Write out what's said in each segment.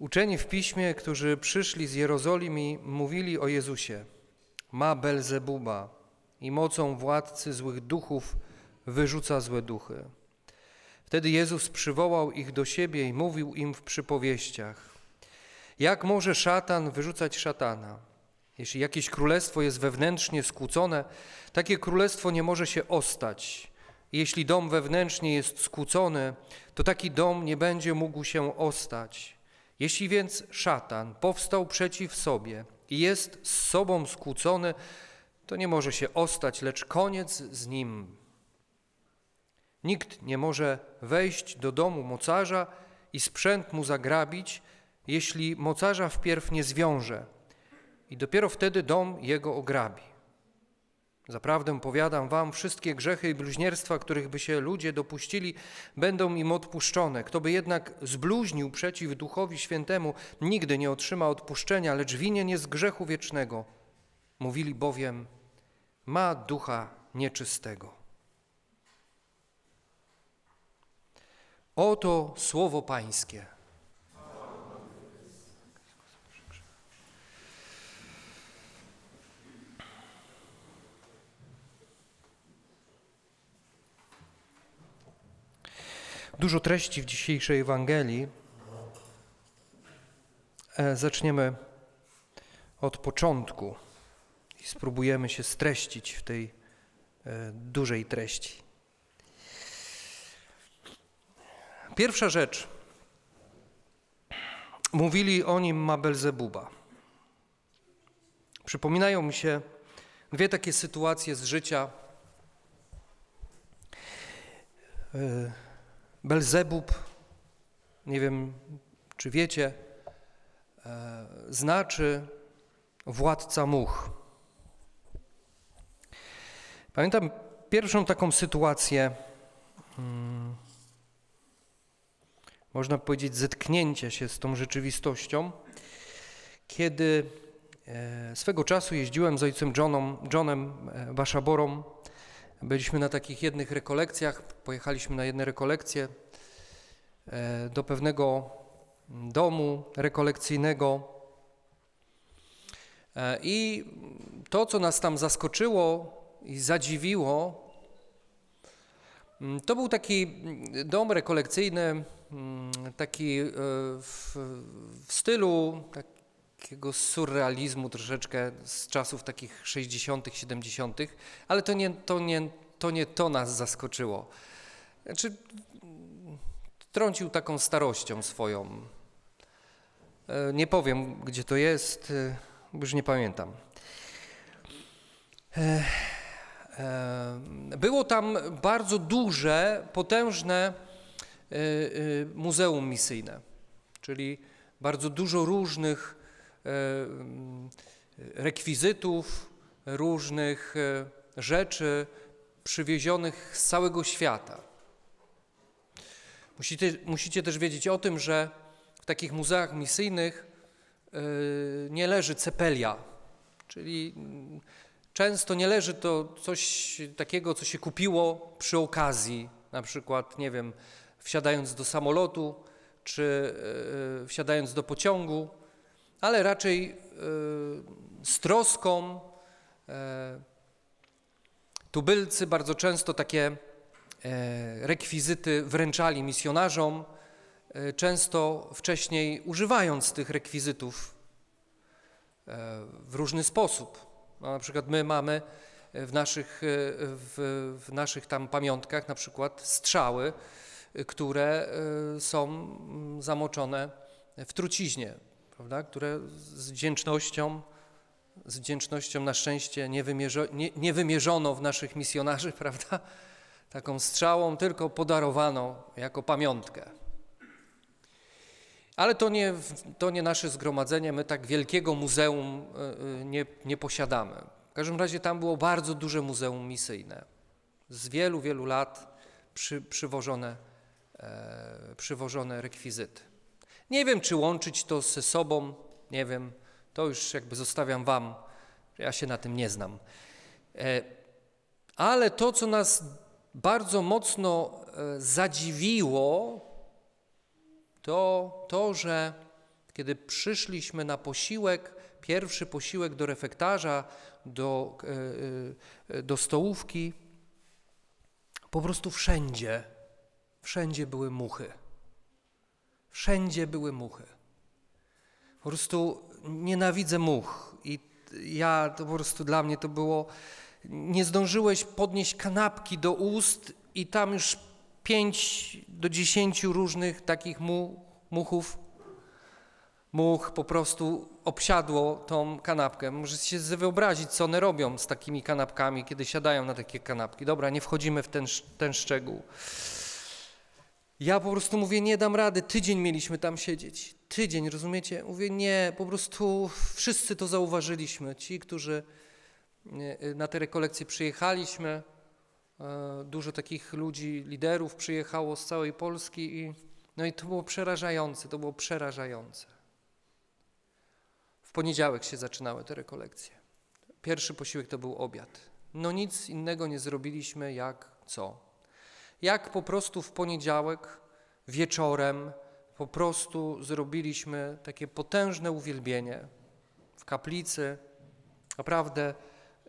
Uczeni w piśmie, którzy przyszli z Jerozolimy, mówili o Jezusie. Ma Belzebuba i mocą władcy złych duchów wyrzuca złe duchy. Wtedy Jezus przywołał ich do siebie i mówił im w przypowieściach. Jak może szatan wyrzucać szatana? Jeśli jakieś królestwo jest wewnętrznie skłócone, takie królestwo nie może się ostać. Jeśli dom wewnętrznie jest skłócony, to taki dom nie będzie mógł się ostać. Jeśli więc szatan powstał przeciw sobie i jest z sobą skłócony, to nie może się ostać, lecz koniec z nim. Nikt nie może wejść do domu mocarza i sprzęt mu zagrabić, jeśli mocarza wpierw nie zwiąże i dopiero wtedy dom jego ograbi. Zaprawdę powiadam wam, wszystkie grzechy i bluźnierstwa, których by się ludzie dopuścili, będą im odpuszczone. Kto by jednak zbluźnił przeciw Duchowi Świętemu, nigdy nie otrzyma odpuszczenia, lecz winien jest grzechu wiecznego. Mówili bowiem, ma ducha nieczystego. Oto słowo Pańskie. Dużo treści w dzisiejszej Ewangelii. E, zaczniemy od początku i spróbujemy się streścić w tej e, dużej treści. Pierwsza rzecz. Mówili o nim ma Belzebuba. Przypominają mi się dwie takie sytuacje z życia. Belzebub, nie wiem czy wiecie, e, znaczy władca much. Pamiętam pierwszą taką sytuację, hmm, można powiedzieć, zetknięcia się z tą rzeczywistością, kiedy e, swego czasu jeździłem z ojcem Johnem, Johnem Baszaborą Byliśmy na takich jednych rekolekcjach, pojechaliśmy na jedne rekolekcje e, do pewnego domu rekolekcyjnego. E, I to, co nas tam zaskoczyło i zadziwiło, mm, to był taki dom rekolekcyjny, mm, taki e, w, w stylu takiego surrealizmu troszeczkę z czasów takich 60., 70., ale to nie to, nie, to nie to nas zaskoczyło. Znaczy, trącił taką starością swoją. E, nie powiem, gdzie to jest, e, już nie pamiętam. E, było tam bardzo duże, potężne muzeum misyjne, czyli bardzo dużo różnych rekwizytów, różnych e, rzeczy przywiezionych z całego świata. Musicie, musicie też wiedzieć o tym, że w takich muzeach misyjnych e, nie leży cepelia, czyli mm, często nie leży to coś takiego, co się kupiło przy okazji, na przykład, nie wiem, wsiadając do samolotu czy wsiadając do pociągu, ale raczej e, z troską. E, tubylcy bardzo często takie e, rekwizyty wręczali misjonarzom, często wcześniej używając tych rekwizytów w różny sposób. No, na przykład my mamy w naszych, w, w naszych tam pamiątkach na przykład strzały, które są zamoczone w truciźnie prawda, które z wdzięcznością, z wdzięcznością na szczęście nie, wymierzo, nie, nie wymierzono w naszych misjonarzy, prawda, taką strzałą, tylko podarowano jako pamiątkę. Ale to nie, to nie nasze zgromadzenie, my tak wielkiego muzeum e, e, nie, nie posiadamy. W każdym razie tam było bardzo duże muzeum misyjne. Z wielu, wielu lat przy, przywożone, e, przywożone rekwizyty. Nie wiem, czy łączyć to ze sobą, nie wiem, to już jakby zostawiam Wam, ja się na tym nie znam. E, ale to, co nas bardzo mocno e, zadziwiło, to to, że Kiedy przyszliśmy na posiłek, pierwszy posiłek do refektarza, do, e, do stołówki, po prostu wszędzie, wszędzie były muchy. Wszędzie były muchy. Po prostu nienawidzę much. I ja to po prostu dla mnie to było. Nie zdążyłeś podnieść kanapki do ust, i tam już pięć do dziesięciu różnych takich mu, muchów, much po prostu obsiadło tą kanapkę. Możecie sobie wyobrazić, co one robią z takimi kanapkami, kiedy siadają na takie kanapki. Dobra, nie wchodzimy w ten, ten szczegół. Ja po prostu mówię, nie dam rady, tydzień mieliśmy tam siedzieć. Tydzień, rozumiecie? Mówię, nie, po prostu wszyscy to zauważyliśmy. Ci, którzy na te rekolekcje przyjechaliśmy, e, dużo takich ludzi, liderów przyjechało z całej Polski i no i to było przerażające, to było przerażające. W poniedziałek się zaczynały te rekolekcje. Pierwszy posiłek to był obiad. No nic innego nie zrobiliśmy jak co? Jak po prostu w poniedziałek wieczorem po prostu zrobiliśmy takie potężne uwielbienie w kaplicy. Naprawdę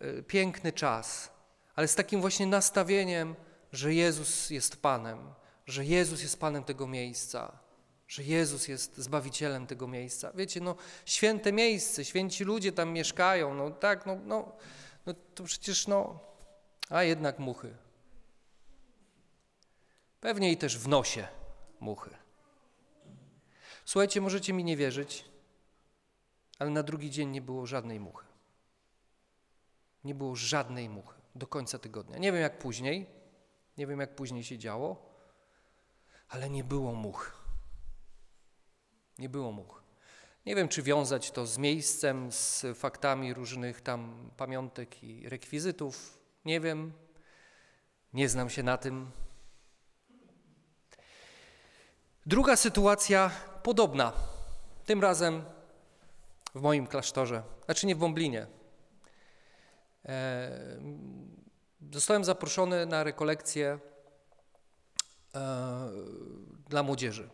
y, piękny czas, ale z takim właśnie nastawieniem, że Jezus jest Panem, że Jezus jest Panem tego miejsca, że Jezus jest Zbawicielem tego miejsca. Wiecie, no święte miejsce, święci ludzie tam mieszkają, no tak, no, no, no to przecież no, a jednak muchy. Pewnie i też w nosie muchy. Słuchajcie, możecie mi nie wierzyć, ale na drugi dzień nie było żadnej muchy. Nie było żadnej muchy do końca tygodnia. Nie wiem jak później, nie wiem jak później się działo, ale nie było much. Nie było much. Nie wiem, czy wiązać to z miejscem, z faktami różnych tam pamiątek i rekwizytów. Nie wiem. Nie znam się na tym. Druga sytuacja podobna. Tym razem w moim klasztorze, znaczy nie w Bąblinie. E, zostałem zaproszony na rekolekcję e, dla młodzieży.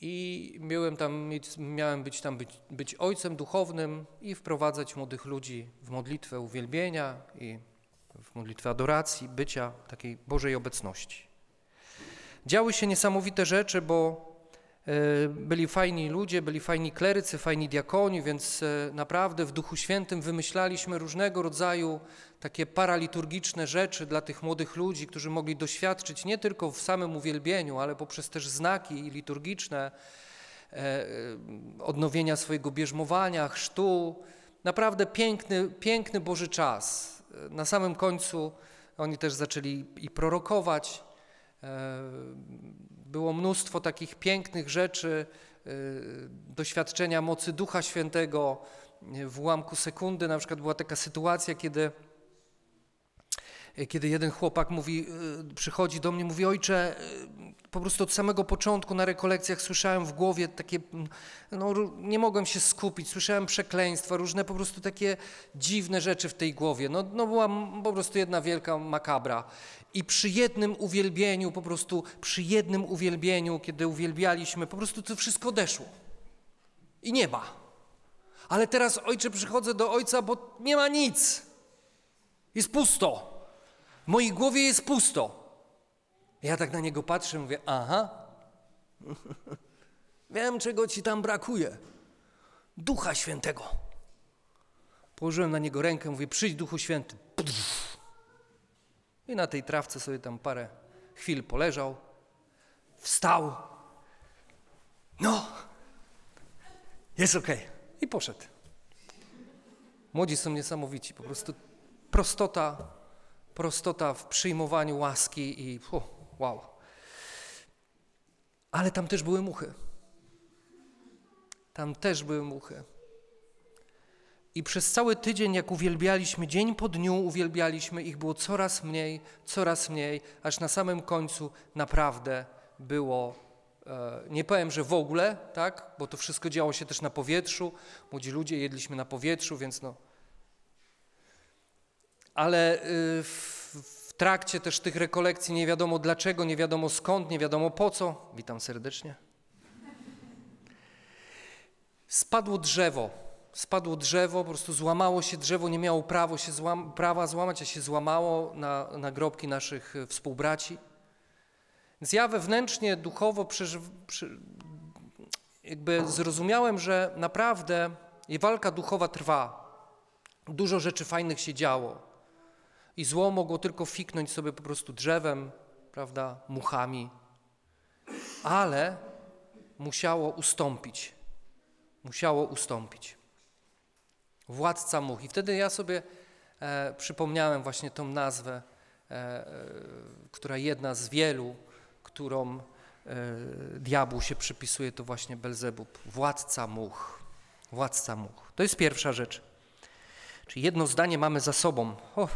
I miałem, tam, miałem być tam być, być ojcem duchownym i wprowadzać młodych ludzi w modlitwę uwielbienia i w modlitwę adoracji, bycia takiej Bożej obecności. Działy się niesamowite rzeczy, bo e, byli fajni ludzie, byli fajni klerycy, fajni diakoni, więc e, naprawdę w Duchu Świętym wymyślaliśmy różnego rodzaju takie paraliturgiczne rzeczy dla tych młodych ludzi, którzy mogli doświadczyć nie tylko w samym uwielbieniu, ale poprzez też znaki liturgiczne, e, odnowienia swojego bierzmowania, chrztu. Naprawdę piękny, piękny Boży czas. Na samym końcu oni też zaczęli i prorokować, było mnóstwo takich pięknych rzeczy, e, doświadczenia mocy Ducha Świętego. W ułamku sekundy na przykład była taka sytuacja, kiedy, kiedy jeden chłopak mówi, e, przychodzi do mnie, mówi, ojcze, po prostu od samego początku na rekolekcjach słyszałem w głowie takie, no nie mogłem się skupić, słyszałem przekleństwa, różne po prostu takie dziwne rzeczy w tej głowie. No, no była po prostu jedna wielka makabra. I przy jednym uwielbieniu, po prostu przy jednym uwielbieniu, kiedy uwielbialiśmy, po prostu to wszystko odeszło. I nie ma. Ale teraz, ojcze, przychodzę do ojca, bo nie ma nic. Jest pusto. W mojej głowie jest pusto. Ja tak na niego patrzę, mówię, aha, wiem, czego ci tam brakuje. Ducha Świętego. Położyłem na niego rękę, mówię, przyjdź Duchu Święty. I na tej trawce sobie tam parę chwil poleżał, wstał. No, jest okej. Okay. I poszedł. Młodzi są niesamowici, po prostu prostota, prostota w przyjmowaniu łaski i wow. Ale tam też były muchy. Tam też były muchy. I przez cały tydzień, jak uwielbialiśmy, dzień po dniu uwielbialiśmy, ich było coraz mniej, coraz mniej, aż na samym końcu naprawdę było, e, nie powiem, że w ogóle, tak, bo to wszystko działo się też na powietrzu, młodzi ludzie jedliśmy na powietrzu, więc no. Ale y, w, trakcie też tych rekolekcji nie wiadomo dlaczego, nie wiadomo skąd, nie wiadomo po co, witam serdecznie Spadło drzewo. Spadło drzewo, po prostu złamało się drzewo, nie miało prawo się złam, prawa złamać, a się złamało na, na grobki naszych współbraci. Więc ja wewnętrznie, duchowo przeży, przy, jakby zrozumiałem, że naprawdę walka duchowa trwa. Dużo rzeczy fajnych się działo. I zło mogło tylko fiknąć sobie po prostu drzewem, prawda, muchami. Ale musiało ustąpić. Musiało ustąpić. Władca much. I wtedy ja sobie e, przypomniałem właśnie tą nazwę, e, e, która jedna z wielu, którą e, diabłu się przypisuje, to właśnie Belzebub. Władca much. Władca much. To jest pierwsza rzecz. Czyli jedno zdanie mamy za sobą. O.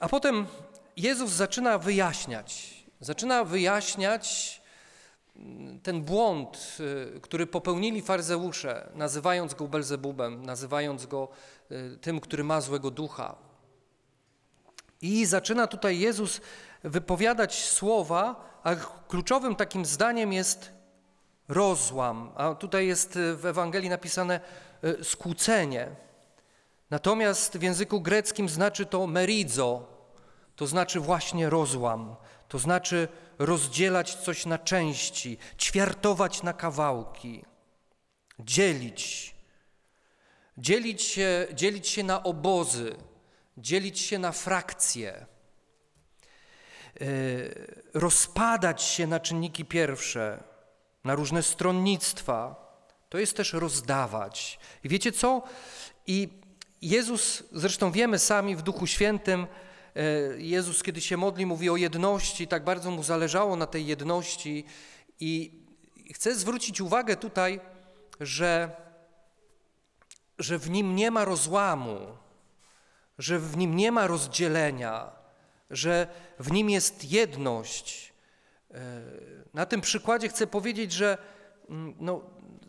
A potem Jezus zaczyna wyjaśniać. Zaczyna wyjaśniać mm, ten błąd, y, który popełnili faryzeusze, nazywając go Belzebubem, nazywając go y, tym, który ma złego ducha. I zaczyna tutaj Jezus wypowiadać słowa, a kluczowym takim zdaniem jest rozłam, a tutaj jest y, w Ewangelii napisane skłócenie. Natomiast w języku greckim znaczy to merizo, to znaczy właśnie rozłam, to znaczy rozdzielać coś na części, ćwiartować na kawałki, dzielić, dzielić się, dzielić się na obozy, dzielić się na frakcje, y, rozpadać się na czynniki pierwsze, na różne stronnictwa. To jest też rozdawać. I wiecie co? I Jezus, zresztą wiemy sami w Duchu Świętym, e, Jezus, kiedy się modli, mówi o jedności, tak bardzo mu zależało na tej jedności. I chcę zwrócić uwagę tutaj, że, że w nim nie ma rozłamu, że w nim nie ma rozdzielenia, że w nim jest jedność. E, na tym przykładzie chcę powiedzieć, że mm, no,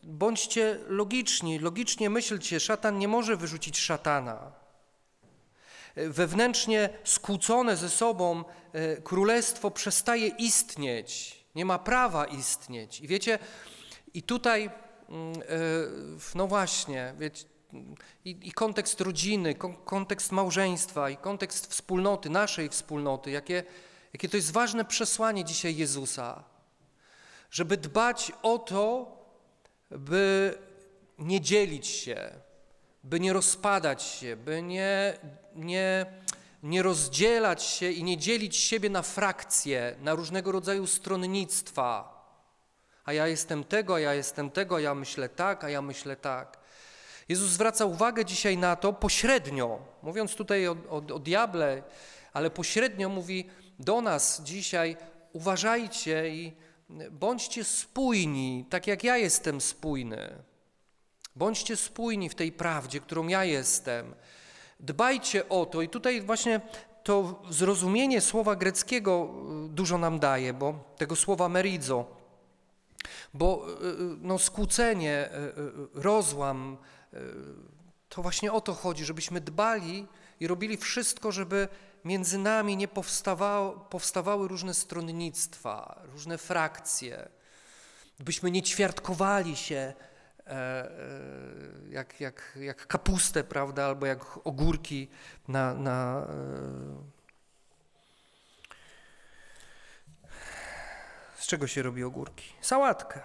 bądźcie logiczni, logicznie myślcie, szatan nie może wyrzucić szatana. E, wewnętrznie skłócone ze sobą e, królestwo przestaje istnieć, nie ma prawa istnieć. I wiecie, i tutaj, mm, no właśnie, wiecie, i, i kontekst rodziny, kon, kontekst małżeństwa, i kontekst wspólnoty, naszej wspólnoty, jakie Jakie to jest ważne przesłanie dzisiaj Jezusa, żeby dbać o to, by nie dzielić się, by nie rozpadać się, by nie, nie, nie rozdzielać się i nie dzielić siebie na frakcje, na różnego rodzaju stronnictwa. A ja jestem tego, a ja jestem tego, a ja myślę tak, a ja myślę tak. Jezus zwraca uwagę dzisiaj na to pośrednio, mówiąc tutaj o, o, o diable, ale pośrednio mówi, do nas dzisiaj, uważajcie i bądźcie spójni, tak jak ja jestem spójny. Bądźcie spójni w tej prawdzie, którą ja jestem. Dbajcie o to i tutaj właśnie to zrozumienie słowa greckiego y, dużo nam daje, bo tego słowa meridzo, bo y, y, no, skłócenie, rozłam, to właśnie o to chodzi, żebyśmy dbali i robili wszystko, żeby między nami nie powstawały różne stronnictwa, różne frakcje, byśmy nie ćwiartkowali się e, e, jak, jak, jak kapustę, prawda, albo jak ogórki na, na e, Z czego się robi ogórki? Sałatkę.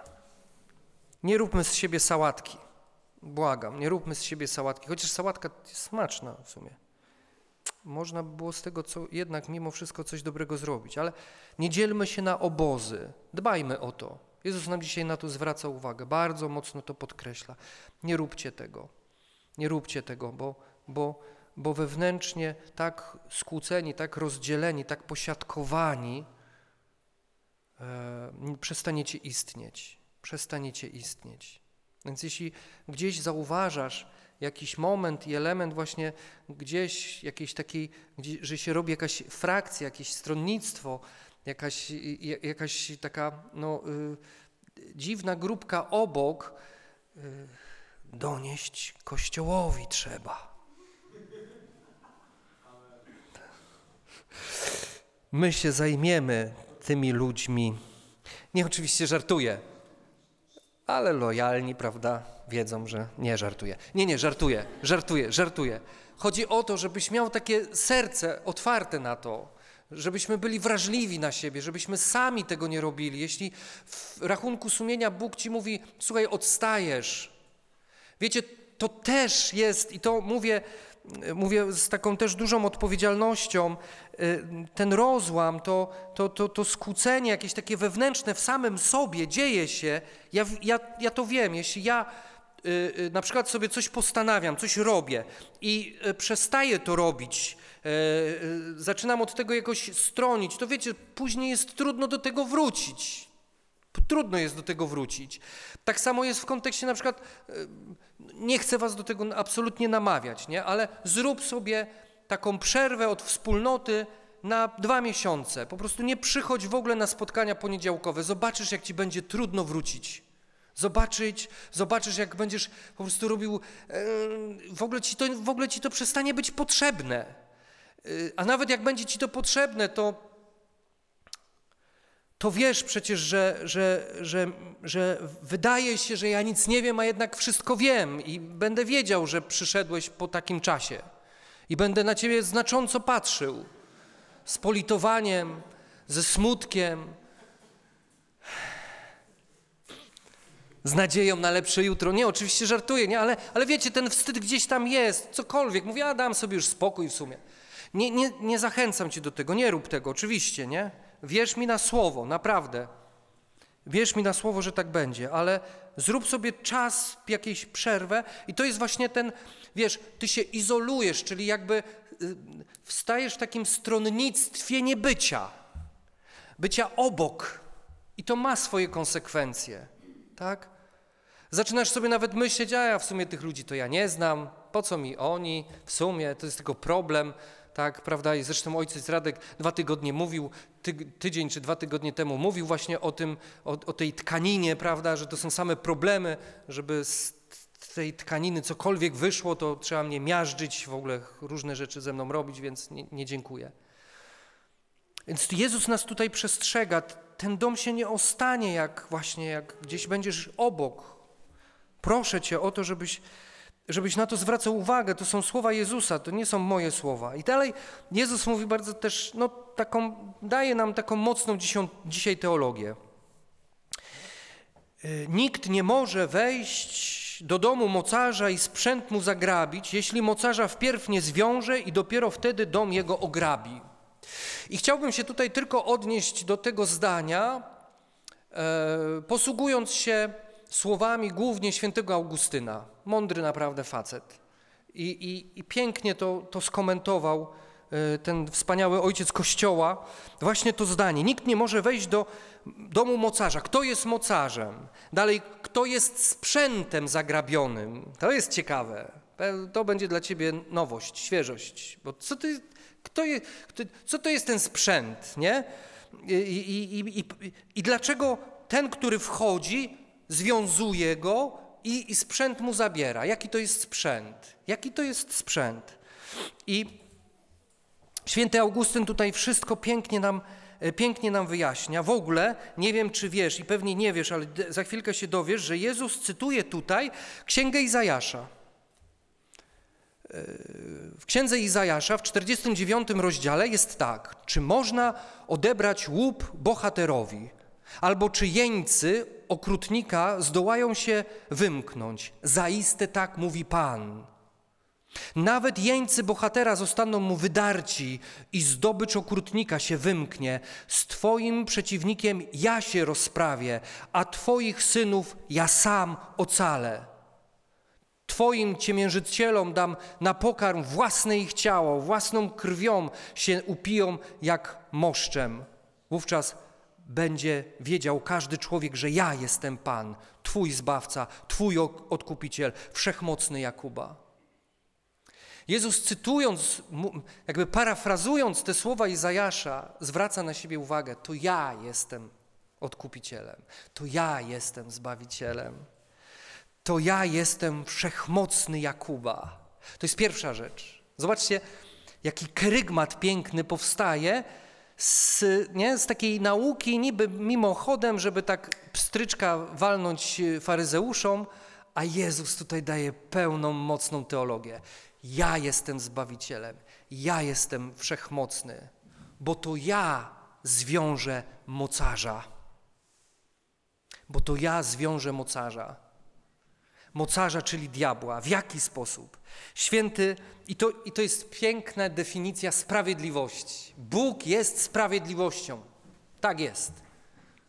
Nie róbmy z siebie sałatki. Błagam, nie róbmy z siebie sałatki, chociaż sałatka jest smaczna w sumie można by było z tego co, jednak mimo wszystko coś dobrego zrobić. Ale nie dzielmy się na obozy, dbajmy o to. Jezus nam dzisiaj na to zwraca uwagę, bardzo mocno to podkreśla. Nie róbcie tego, nie róbcie tego, bo, bo, bo wewnętrznie tak skłóceni, tak rozdzieleni, tak posiadkowani, e, przestaniecie istnieć, przestaniecie istnieć. Więc jeśli gdzieś zauważasz, jakiś moment i element właśnie gdzieś jakiejś takiej, że się robi jakaś frakcja, jakieś stronnictwo, jakaś, jakaś taka no, y, dziwna grupka obok, y, donieść Kościołowi trzeba. My się zajmiemy tymi ludźmi, Nie, oczywiście żartuję, ale lojalni, prawda, wiedzą, że nie żartuję. Nie, nie, żartuję, żartuję, żartuję. Chodzi o to, żebyś miał takie serce otwarte na to, żebyśmy byli wrażliwi na siebie, żebyśmy sami tego nie robili. Jeśli w rachunku sumienia Bóg ci mówi, słuchaj, odstajesz. Wiecie, to też jest, i to mówię, mówię z taką też dużą odpowiedzialnością, y, ten rozłam, to, to, to, to skłócenie jakieś takie wewnętrzne w samym sobie dzieje się. Ja, ja, ja to wiem, jeśli ja na przykład sobie coś postanawiam, coś robię i przestaję to robić, zaczynam od tego jakoś stronić, to wiecie, później jest trudno do tego wrócić. Trudno jest do tego wrócić. Tak samo jest w kontekście na przykład, nie chcę was do tego absolutnie namawiać, nie? ale zrób sobie taką przerwę od wspólnoty na dwa miesiące. Po prostu nie przychodź w ogóle na spotkania poniedziałkowe. Zobaczysz, jak ci będzie trudno wrócić. Zobaczyć, zobaczysz, jak będziesz po prostu robił, e, w ogóle ci to, w ogóle ci to przestanie być potrzebne. E, a nawet jak będzie ci to potrzebne, to to wiesz przecież, że, że, że, że wydaje się, że ja nic nie wiem, a jednak wszystko wiem i będę wiedział, że przyszedłeś po takim czasie i będę na ciebie znacząco patrzył z politowaniem, ze smutkiem, z nadzieją na lepsze jutro. Nie, oczywiście żartuję, nie, ale, ale wiecie, ten wstyd gdzieś tam jest, cokolwiek. Mówię, a dam sobie już spokój w sumie. Nie, nie, nie zachęcam cię do tego, nie rób tego, oczywiście, nie? Wierz mi na słowo, naprawdę. Wierz mi na słowo, że tak będzie, ale zrób sobie czas, jakąś przerwę i to jest właśnie ten, wiesz, ty się izolujesz, czyli jakby y, wstajesz w takim stronnictwie niebycia, bycia obok i to ma swoje konsekwencje, tak? Zaczynasz sobie nawet myśleć, a ja w sumie tych ludzi to ja nie znam, po co mi oni, w sumie to jest tylko problem, tak, prawda? I zresztą ojciec Radek dwa tygodnie mówił, ty, tydzień czy dwa tygodnie temu mówił właśnie o tym, o, o tej tkaninie, prawda, że to są same problemy, żeby z tej tkaniny cokolwiek wyszło, to trzeba mnie miażdżyć, w ogóle różne rzeczy ze mną robić, więc nie, nie dziękuję. Więc Jezus nas tutaj przestrzega. Ten dom się nie ostanie, jak właśnie, jak gdzieś będziesz obok. Proszę Cię o to, żebyś żebyś na to zwracał uwagę. To są słowa Jezusa, to nie są moje słowa. I dalej Jezus mówi bardzo też, no taką, daje nam taką mocną dzisiaj teologię. E, nikt nie może wejść do domu mocarza i sprzęt mu zagrabić, jeśli mocarza wpierw nie zwiąże i dopiero wtedy dom jego ograbi. I chciałbym się tutaj tylko odnieść do tego zdania, e, posługując się słowami głównie świętego Augustyna. Mądry naprawdę facet. I, i, i pięknie to, to skomentował e, ten wspaniały ojciec Kościoła, właśnie to zdanie. Nikt nie może wejść do domu mocarza. Kto jest mocarzem? Dalej, kto jest sprzętem zagrabionym? To jest ciekawe. To będzie dla ciebie nowość, świeżość. Bo co, kto je, co to jest ten sprzęt, nie? I, i, i, I dlaczego ten, który wchodzi, związuje go i, i sprzęt mu zabiera. Jaki to jest sprzęt? Jaki to jest sprzęt? I święty Augustyn tutaj wszystko pięknie nam, e, pięknie nam wyjaśnia. W ogóle nie wiem, czy wiesz, i pewnie nie wiesz, ale za chwilkę się dowiesz, że Jezus cytuje tutaj Księgę Izajasza. E, w księdze Izajasza w 49 rozdziale jest tak: Czy można odebrać łup bohaterowi, albo czy jeńcy okrutnika zdołają się wymknąć. Zaiste tak mówi Pan. Nawet jeńcy bohatera zostaną mu wydarci i zdobycz okrutnika się wymknie. Z Twoim przeciwnikiem ja się rozprawię, a Twoich synów ja sam ocalę. Twoim ciemiężycielom dam na pokarm własne ich ciało, własną krwią się upiją jak moszczem. Wówczas będzie wiedział każdy człowiek, że ja jestem Pan, Twój Zbawca, Twój Odkupiciel, Wszechmocny Jakuba. Jezus cytując, jakby parafrazując te słowa Izajasza, zwraca na siebie uwagę, to ja jestem Odkupicielem, to ja jestem Zbawicielem, to ja jestem Wszechmocny Jakuba. To jest pierwsza rzecz. Zobaczcie, jaki krygmat piękny powstaje, z, nie, z takiej nauki, niby mimochodem, żeby tak pstryczka walnąć faryzeuszom, a Jezus tutaj daje pełną, mocną teologię. Ja jestem Zbawicielem, ja jestem wszechmocny, bo to ja zwiążę mocarza. Bo to ja zwiążę mocarza. Mocarza, czyli diabła. W jaki sposób? Święty, i to, i to jest piękna definicja sprawiedliwości. Bóg jest sprawiedliwością. Tak jest.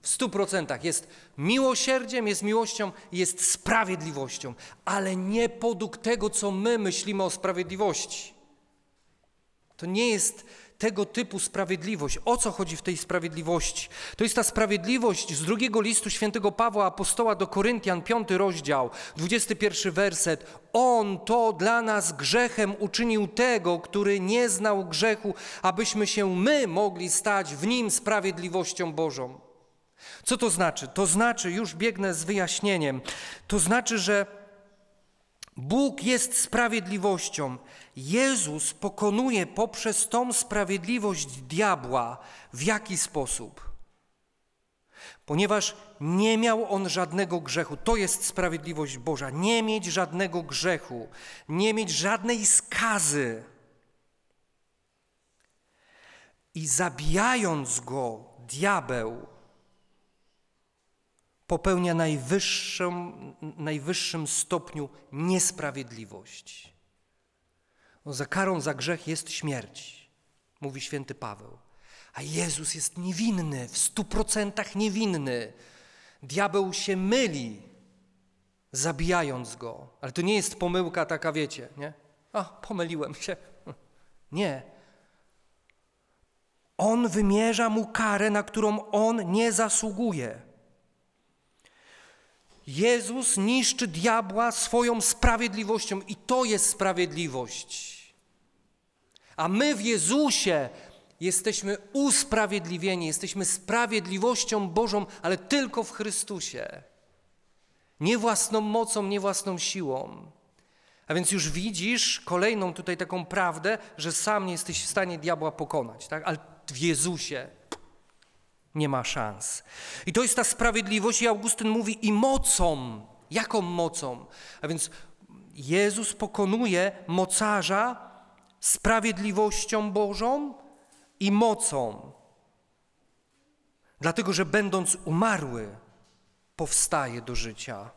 W stu procentach jest miłosierdziem, jest miłością, jest sprawiedliwością, ale nie podług tego, co my myślimy o sprawiedliwości. To nie jest tego typu sprawiedliwość. O co chodzi w tej sprawiedliwości? To jest ta sprawiedliwość z drugiego listu świętego Pawła Apostoła do Koryntian, piąty rozdział, 21 werset. On to dla nas grzechem uczynił tego, który nie znał grzechu, abyśmy się my mogli stać w nim sprawiedliwością Bożą. Co to znaczy? To znaczy, już biegnę z wyjaśnieniem, to znaczy, że Bóg jest sprawiedliwością. Jezus pokonuje poprzez tą sprawiedliwość diabła. W jaki sposób? Ponieważ nie miał on żadnego grzechu. To jest sprawiedliwość Boża. Nie mieć żadnego grzechu, nie mieć żadnej skazy. I zabijając go, diabeł popełnia najwyższym, najwyższym stopniu niesprawiedliwość. No, za karą za grzech jest śmierć, mówi święty Paweł. A Jezus jest niewinny, w stu procentach niewinny. Diabeł się myli, zabijając go. Ale to nie jest pomyłka taka, wiecie, nie? A, pomyliłem się. Nie. On wymierza mu karę, na którą on nie zasługuje. Jezus niszczy diabła swoją sprawiedliwością i to jest sprawiedliwość. A my w Jezusie jesteśmy usprawiedliwieni, jesteśmy sprawiedliwością Bożą, ale tylko w Chrystusie. Nie własną mocą, nie własną siłą. A więc już widzisz kolejną tutaj taką prawdę, że sam nie jesteś w stanie diabła pokonać, tak? ale w Jezusie nie ma szans. I to jest ta sprawiedliwość, i Augustyn mówi, i mocą. Jaką mocą? A więc Jezus pokonuje mocarza sprawiedliwością Bożą i mocą. Dlatego, że będąc umarły, powstaje do życia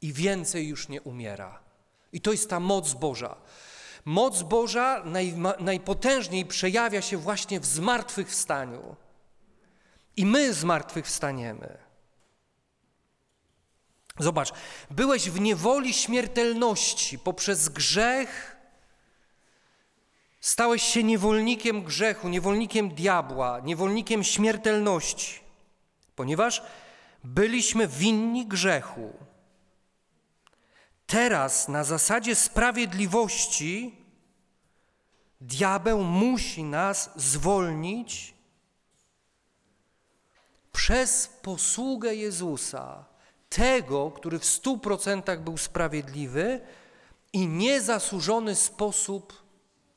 i więcej już nie umiera. I to jest ta moc Boża. Moc Boża naj, najpotężniej przejawia się właśnie w zmartwychwstaniu. I my zmartwychwstaniemy. Zobacz, byłeś w niewoli śmiertelności poprzez grzech. Stałeś się niewolnikiem grzechu, niewolnikiem diabła, niewolnikiem śmiertelności, ponieważ byliśmy winni grzechu. Teraz na zasadzie sprawiedliwości diabeł musi nas zwolnić przez posługę Jezusa, tego, który w stu procentach był sprawiedliwy i niezasłużony sposób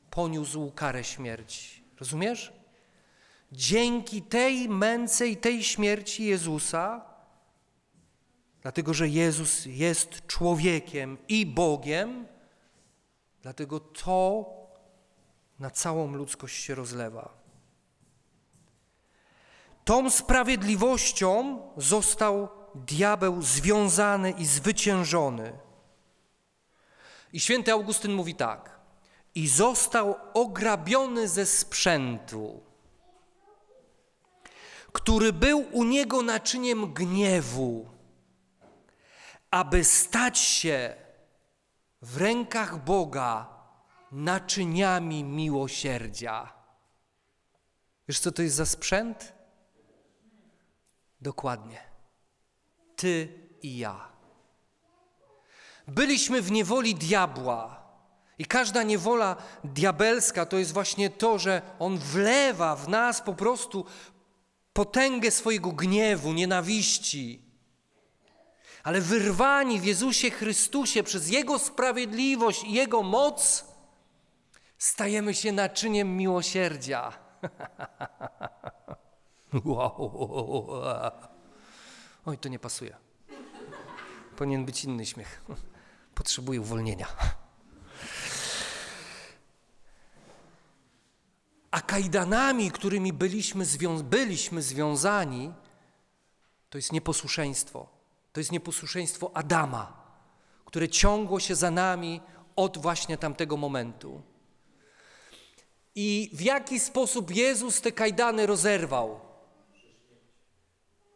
poniósł karę śmierci. Rozumiesz? Dzięki tej męce i tej śmierci Jezusa, dlatego że Jezus jest człowiekiem i Bogiem, dlatego to na całą ludzkość się rozlewa. Tą sprawiedliwością został diabeł związany i zwyciężony. I święty Augustyn mówi tak: i został ograbiony ze sprzętu, który był u niego naczyniem gniewu, aby stać się w rękach Boga naczyniami miłosierdzia. Wiesz, co to jest za sprzęt? Dokładnie. Ty i ja. Byliśmy w niewoli diabła. I każda niewola diabelska to jest właśnie to, że on wlewa w nas po prostu potęgę swojego gniewu, nienawiści. Ale wyrwani w Jezusie Chrystusie przez Jego sprawiedliwość i Jego moc, stajemy się naczyniem miłosierdzia. Oj, to nie pasuje. Powinien być inny śmiech. Potrzebuję uwolnienia. A kajdanami, którymi byliśmy, zwią byliśmy związani, to jest nieposłuszeństwo. To jest nieposłuszeństwo Adama, które ciągło się za nami od właśnie tamtego momentu. I w jaki sposób Jezus te kajdany rozerwał?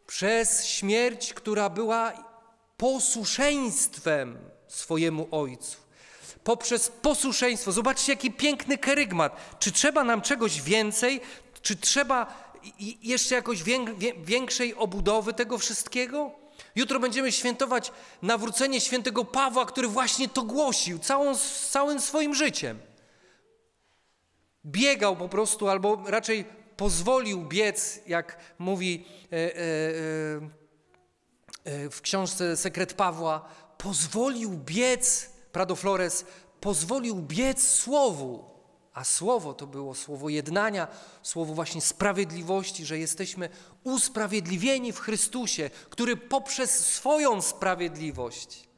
Przez śmierć, która była posłuszeństwem swojemu Ojcu. Poprzez posłuszeństwo. Zobaczcie, jaki piękny kerygmat. Czy trzeba nam czegoś więcej? Czy trzeba jeszcze jakoś większej obudowy tego wszystkiego? Jutro będziemy świętować nawrócenie świętego Pawła, który właśnie to głosił całą, całym swoim życiem. Biegał po prostu, albo raczej pozwolił biec, jak mówi e, e, e, w książce Sekret Pawła, pozwolił biec, Prado Flores, pozwolił biec słowu. A słowo to było słowo jednania, słowo właśnie sprawiedliwości, że jesteśmy usprawiedliwieni w Chrystusie, który poprzez swoją sprawiedliwość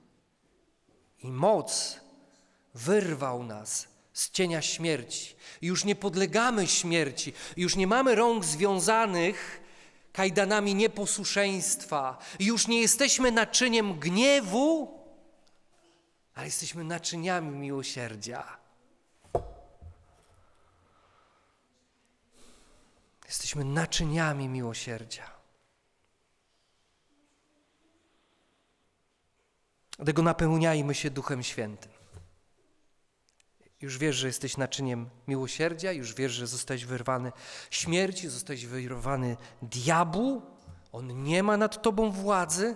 i moc wyrwał nas z cienia śmierci. Już nie podlegamy śmierci, już nie mamy rąk związanych kajdanami nieposłuszeństwa, już nie jesteśmy naczyniem gniewu, ale jesteśmy naczyniami miłosierdzia. Jesteśmy naczyniami miłosierdzia. Dlatego napełniajmy się Duchem Świętym. Już wiesz, że jesteś naczyniem miłosierdzia, już wiesz, że zostałeś wyrwany śmierci, zostałeś wyrwany diabłu. On nie ma nad tobą władzy.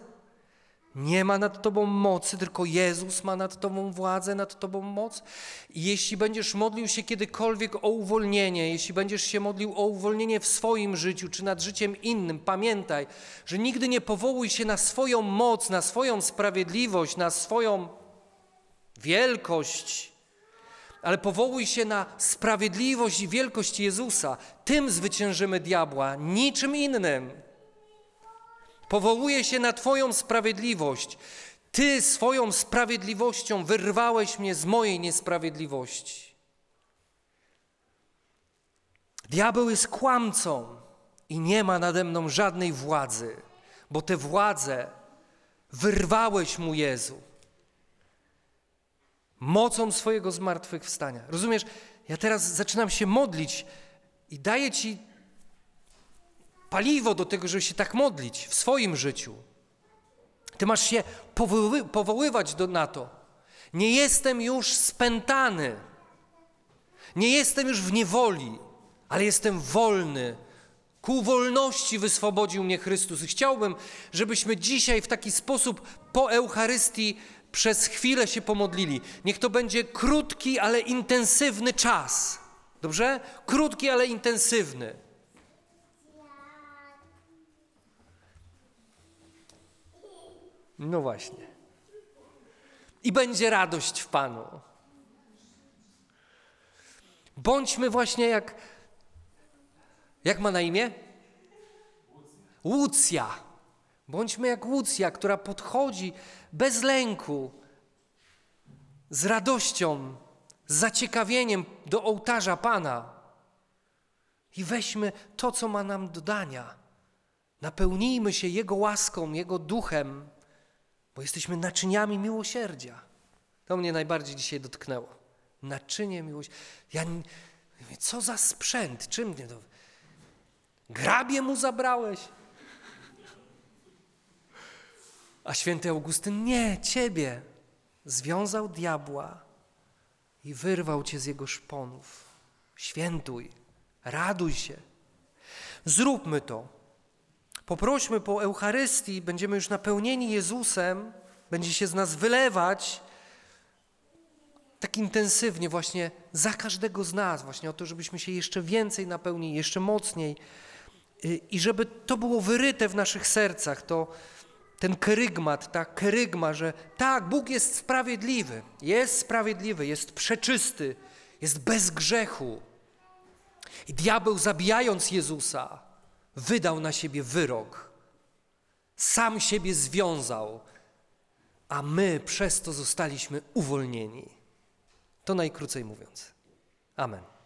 Nie ma nad tobą mocy, tylko Jezus ma nad tobą władzę, nad tobą moc. I jeśli będziesz modlił się kiedykolwiek o uwolnienie, jeśli będziesz się modlił o uwolnienie w swoim życiu czy nad życiem innym, pamiętaj, że nigdy nie powołuj się na swoją moc, na swoją sprawiedliwość, na swoją wielkość, ale powołuj się na sprawiedliwość i wielkość Jezusa. Tym zwyciężymy diabła, niczym innym. Powołuję się na Twoją sprawiedliwość. Ty swoją sprawiedliwością wyrwałeś mnie z mojej niesprawiedliwości. Diabeł jest kłamcą i nie ma nade mną żadnej władzy, bo tę władzę wyrwałeś mu Jezu. Mocą swojego zmartwychwstania. Rozumiesz? Ja teraz zaczynam się modlić i daję Ci paliwo do tego, żeby się tak modlić w swoim życiu. Ty masz się powoły, powoływać do, na to. Nie jestem już spętany. Nie jestem już w niewoli, ale jestem wolny. Ku wolności wyswobodził mnie Chrystus. I chciałbym, żebyśmy dzisiaj w taki sposób po Eucharystii przez chwilę się pomodlili. Niech to będzie krótki, ale intensywny czas. Dobrze? Krótki, ale intensywny. No właśnie. I będzie radość w Panu. Bądźmy właśnie jak. Jak ma na imię? Łucja. Bądźmy jak Łucja, która podchodzi bez lęku, z radością, z zaciekawieniem do ołtarza Pana. I weźmy to, co ma nam do dania. Napełnijmy się Jego łaską, Jego duchem bo jesteśmy naczyniami miłosierdzia. To mnie najbardziej dzisiaj dotknęło. Naczynie miłosierdzia. Ja co za sprzęt? Czym mnie to? Grabie mu zabrałeś? A święty Augustyn nie, ciebie. Związał diabła i wyrwał cię z jego szponów. Świętuj, raduj się. Zróbmy to. Poprośmy po Eucharystii, będziemy już napełnieni Jezusem, będzie się z nas wylewać tak intensywnie właśnie za każdego z nas, właśnie o to, żebyśmy się jeszcze więcej napełnili, jeszcze mocniej y, i żeby to było wyryte w naszych sercach, to ten kerygmat, ta kerygma, że tak, Bóg jest sprawiedliwy, jest sprawiedliwy, jest przeczysty, jest bez grzechu. I diabeł, zabijając Jezusa, wydał na siebie wyrok. Sam siebie związał, a my przez to zostaliśmy uwolnieni. To najkrócej mówiąc. Amen.